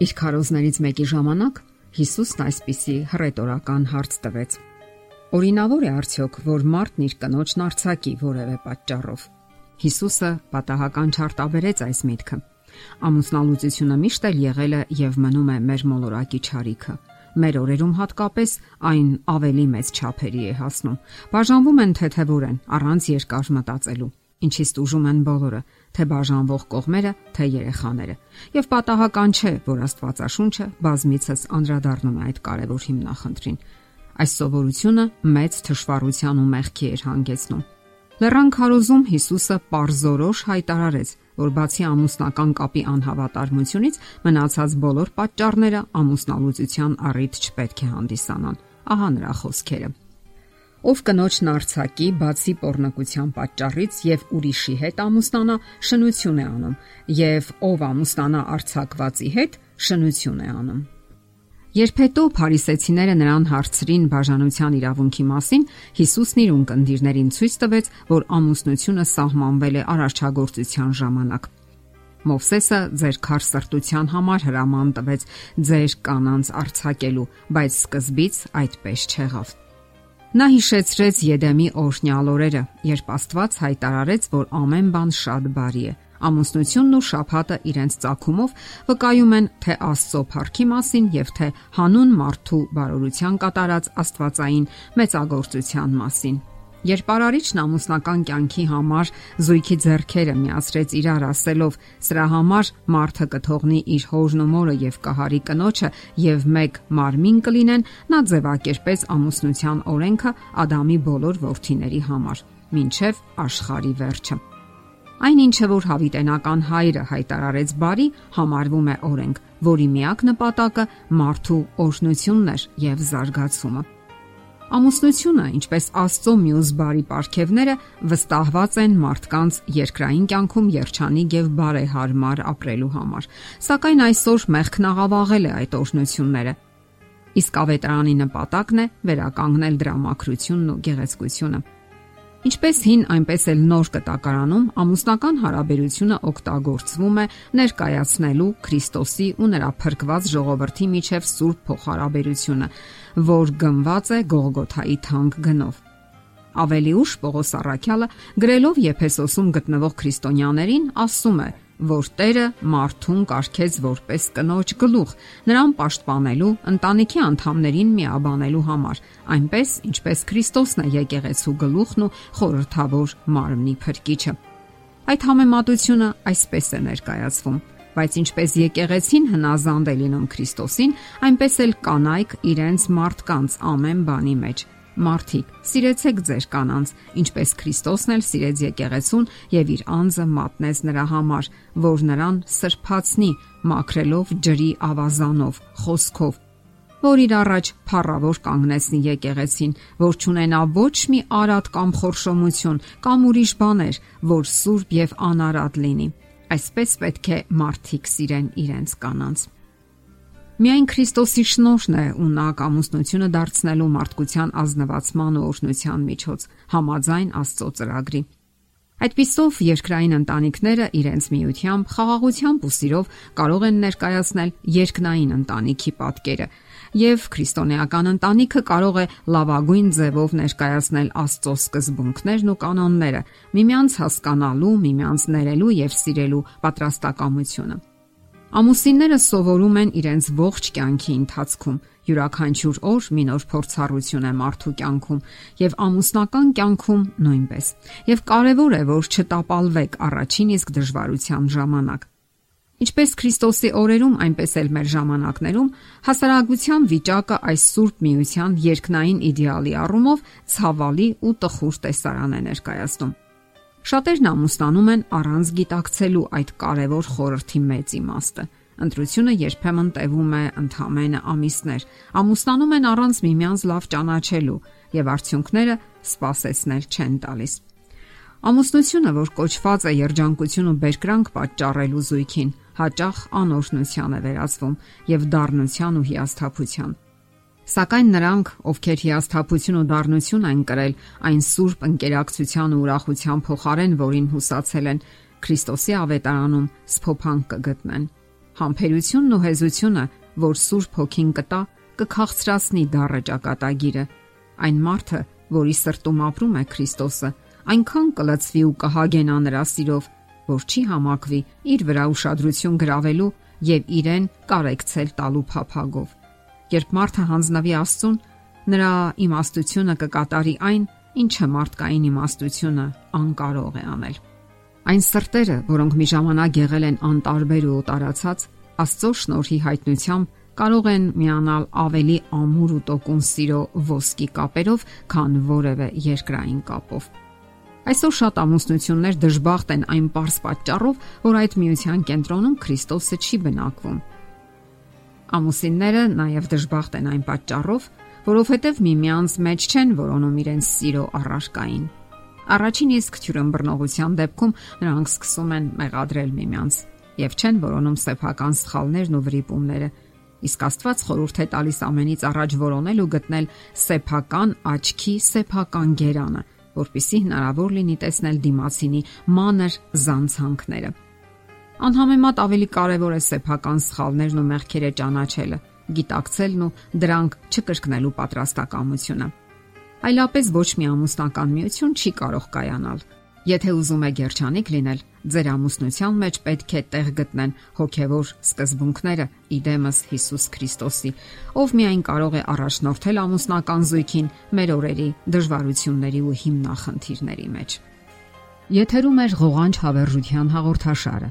Իր քարոզներից մեկի ժամանակ Հիսուսն այսպիսի հռետորական հարց տվեց. Օրինավոր է արդյոք, որ մարդն իր կնոջն արցակի որևէ պատճառով։ Հիսուսը պատահական չարտաբերեց այս միտքը։ Ամուսնալուծությունը միշտ էլ եղել է եւ մնում է մեր մոլորակի ճարիքը։ Մեր օրերում հատկապես այն ավելի մեծ չափերի է հասնում։ Բաժանվում են թեթևորեն, առանց երկար մտածելու ինչից ուժում են բոլորը, թե բաժանվող կողմերը, թե երեխաները։ Եվ պատահական չէ, որ Աստվածաշունչը բազմիցս անդրադառնում է այդ կարևոր հիմնախնդրին։ Այս սովորությունը մեծ թշվառության ու մեղքի էր հանգեցնում։ Լեռան քարոզում Հիսուսը པարզորոշ հայտարարեց, որ բացի ամուսնական կապի անհավատարմությունից մնացած բոլոր պատճառները ամուսնալուծության առիթ չպետք է հանդիսանան։ Ահա նրա խոսքերը ով կնոջն արցակի բացի pornokության պատճառից եւ ուրիշի հետ ամուսնանա, շնություն է անում, եւ ով ամուսնանա արցակվածի հետ, շնություն է անում։ Երբ հետո փարիսեցիները նրան հարցրին բաժանության իրավունքի մասին, Հիսուսն իր ունկնդիրներին ցույց տվեց, որ ամուսնությունը սահմանվել է արարչագործության ժամանակ։ Մովսեսը ձեր քարսրտության համար հրաման տվեց ձեր կանանց արցակելու, բայց սկզբից այդպես չեղավ։ Նա հիշեցրեց Եդեմի օրհնյալ օրերը, երբ Աստված հայտարարեց, որ ամեն բան շատ բարի է։ Ամուսնությունն ու շափհատը իրենց ցակումով վկայում են թե Աստծո փառքի մասին եւ թե հանուն մարդու բարօրության կատարած Աստվածային մեծագործության մասին։ Երբ արարիչն ամուսնական կյանքի համար զույգի ձեռքերը միացրեց իրար ասելով. «Սրա համար մարդը կթողնի իր հորն ու մորը եւ կահարի կնոջը եւ մեկ մարմին կլինեն», նա ձևակերպեց ամուսնության օրենքը Ադամի բոլոր որդիների համար, ինչև աշխարի վերջը։ Այն ինչը որ հավիտենական հայրը հայտարարեց բարի, համարվում է օրենք, որի միակ նպատակը մարդու օրհնությունն էր եւ զարգացումը։ Ամուսնությունը, ինչպես Աստծո մյուս բարի ապարքևները, վստահված են մարդկանց երկրային կյանքում երջանիկ եւ բարեհարմար ապրելու համար։ Սակայն այսօր մեղքն աղավաղել է այդ օրհնությունները։ Իսկ ավետարանի նպատակն է վերականգնել դրա մաքրությունն ու գեղեցկությունը։ Ինչպես հին, այնպես էլ նոր կտակարանում ամուսնական հարաբերությունը օգտագործվում է ներկայացնելու Քրիստոսի ու նրա փրկված ժողովրդի միջև սուրբ փոխհարաբերությունը, որ գնված է Գողգոթայի թանկ գնով։ Ավելի ուշ Պողոս Առաքյալը գրելով Եփեսոսում գտնվող քրիստոնյաներին ասում է որ Տերը մարդուն կարգեց որպես կնոջ գլուխ, նրան պաշտպանելու, ընտանիքի անդամներին միաբանելու համար, այնպես ինչպես Քրիստոսն է եկեղեցու գլուխն ու խորհրդավոր մարմնի փրկիչը։ Այդ համեմատությունը այսպես է ներկայացվում. Բայց ինչպես եկեղեցին հնազանդ է լինում Քրիստոսին, այնպես էլ կանայք իրենց մարդկանց ամեն բանի մեջ Մարդիկ, սիրեցեք ձեր կանանց, ինչպես Քրիստոսն էլ սիրեց եկեղեցուն եւ իր անձը մատնեց նրա համար, որ նրան սրբացնի, մաքրելով ջրի ավազանով, խոսքով, որ իր առաջ փառավոր կանգնեցնի եկեղեցին, որ ճունենա ոչ մի արատ կամ խորշոմություն կամ ուրիշ բաներ, որ սուրբ եւ անարատ լինի։ Այսպես պետք է մարդիկ սիրեն իրենց կանանց։ Միայն Քրիստոսի շնորհն է ու նա կամուսնությունը դարձնելու մարդկության ազնվացման ու օրհնության միջոց համաձայն Աստծո ծրագրի։ Այդպիսով երկրային ընտանիքները իրենց միությամբ, խաղաղությամբ ու սիրով կարող են ներկայացնել երկնային ընտանիքի պատկերը, եւ քրիստոնեական ընտանիքը կարող է լավագույն ձևով ներկայացնել Աստծո սկզբունքներն ու կանոնները, միմյանց հասկանալու, միմյանց ներելու եւ սիրելու պատրաստակամությունը։ Ամուսինները սովորում են իրենց ողջ կյանքի ընթացքում յուրաքանչյուր օր մի նոր փորձառություն է մարդու կյանքում եւ ամուսնական կյանքում նույնպես։ Եվ կարեւոր է որ չտապալվեք առաջին իսկ դժվարության ժամանակ։ Ինչպես Քրիստոսի օրերում, այնպես էլ մեր ժամանակներում հասարակության վիճակը այս սուրբ միության երկնային իդեալի առումով ցավալի ու տխուր տեսարան է ներկայացնում։ Շատերն ամուսնանում են առանց գիտակցելու այդ կարևոր խորհրդի մեծ իմաստը։ Ընտրությունը երբեմն տևում է ընդամենը ամիսներ։ Ամուսնանում են առանց միմյանց լավ ճանաչելու եւ արդյունքները սпасեցնել չեն տալիս։ Ամուսնությունը, որ կոչված է երջանկություն ու բերկրանք պատճառելու զույգին, հաճախ անօրհնության է վերածվում եւ դառնության ու հիասթափության։ Սակայն նրանք, ովքեր հիասթափություն ու դառնություն են կրել այն սուրբ ընկերակցության ու ուրախության փոխարեն, որին հուսացել են, Քրիստոսի ավետարանում սփոփանք կգտնեն։ Համբերությունն ու հեզությունը, որ Սուրբ Հոգին կտա, կքաղցրացնի դառը ճակատագիրը։ Այն մարդը, որի սրտում ապրում է Քրիստոսը, այնքան կլծվի ու կհագենա նրա սիրով, որ չի համակվի իր վրա ուշադրություն գրավելու եւ իրեն կարեկցել տալու փափագով։ Երբ մարդը հանձնվի Աստծուն, նրա իմաստությունը կկատարի այն, ինչը մարդկային իմաստությունը անկարող է անել։ Այն սրտերը, որոնք մի ժամանակ եղել են անտարբեր ու տարածած, Աստծո շնորհի հայտնությամբ կարող են միանալ ավելի ամուր ու տոկուն սիրո ոսկի կապերով, քան որևէ երկրային կապով։ Այսօր շատ ամուսնություններ դժբախտ են այն པարս պատճառով, որ այդ միության կենտրոնում Քրիստոսը չի բնակվում։ Ամուսինները նաև դժբախտ են այն պատճառով, որովհետև միմյանց մեջ չեն որոնում իրենց սիրո առարկային։ Առաջին իսկ թյուրըմբռնողության դեպքում նրանք սկսում են մեղադրել միմյանց եւ չեն որոնում սեփական սխալներն ու վրիպումները։ Իսկ Աստված խորհուրդ է տալիս ամենից առաջ որոնել ու գտնել սեփական աչքի սեփական գերանը, որpիսի հնարավոր լինի տեսնել դիմացինի մանր զանցանքները։ Անհամեմատ ավելի կարևոր է սեփական սխալներն ու մեղքերը ճանաչելը, գիտակցելն ու դրանք չկրկնելու պատրաստակամությունը։ Այլապես ոչ մի ամուսնական միություն չի կարող կայանալ։ Եթե ուզում եք երջանիկ լինել, ձեր ամուսնության մեջ պետք է տեղ գտնեն հոգևոր սկզբունքները՝ իդեմս Հիսուս Քրիստոսի, ով միայն կարող է առաջնորդել ամուսնական զույգին մեր օրերի դժվարությունների ու հիմնախնդիրների մեջ։ Եթերում է ղողանջ հավերժության հաղորդաշարը։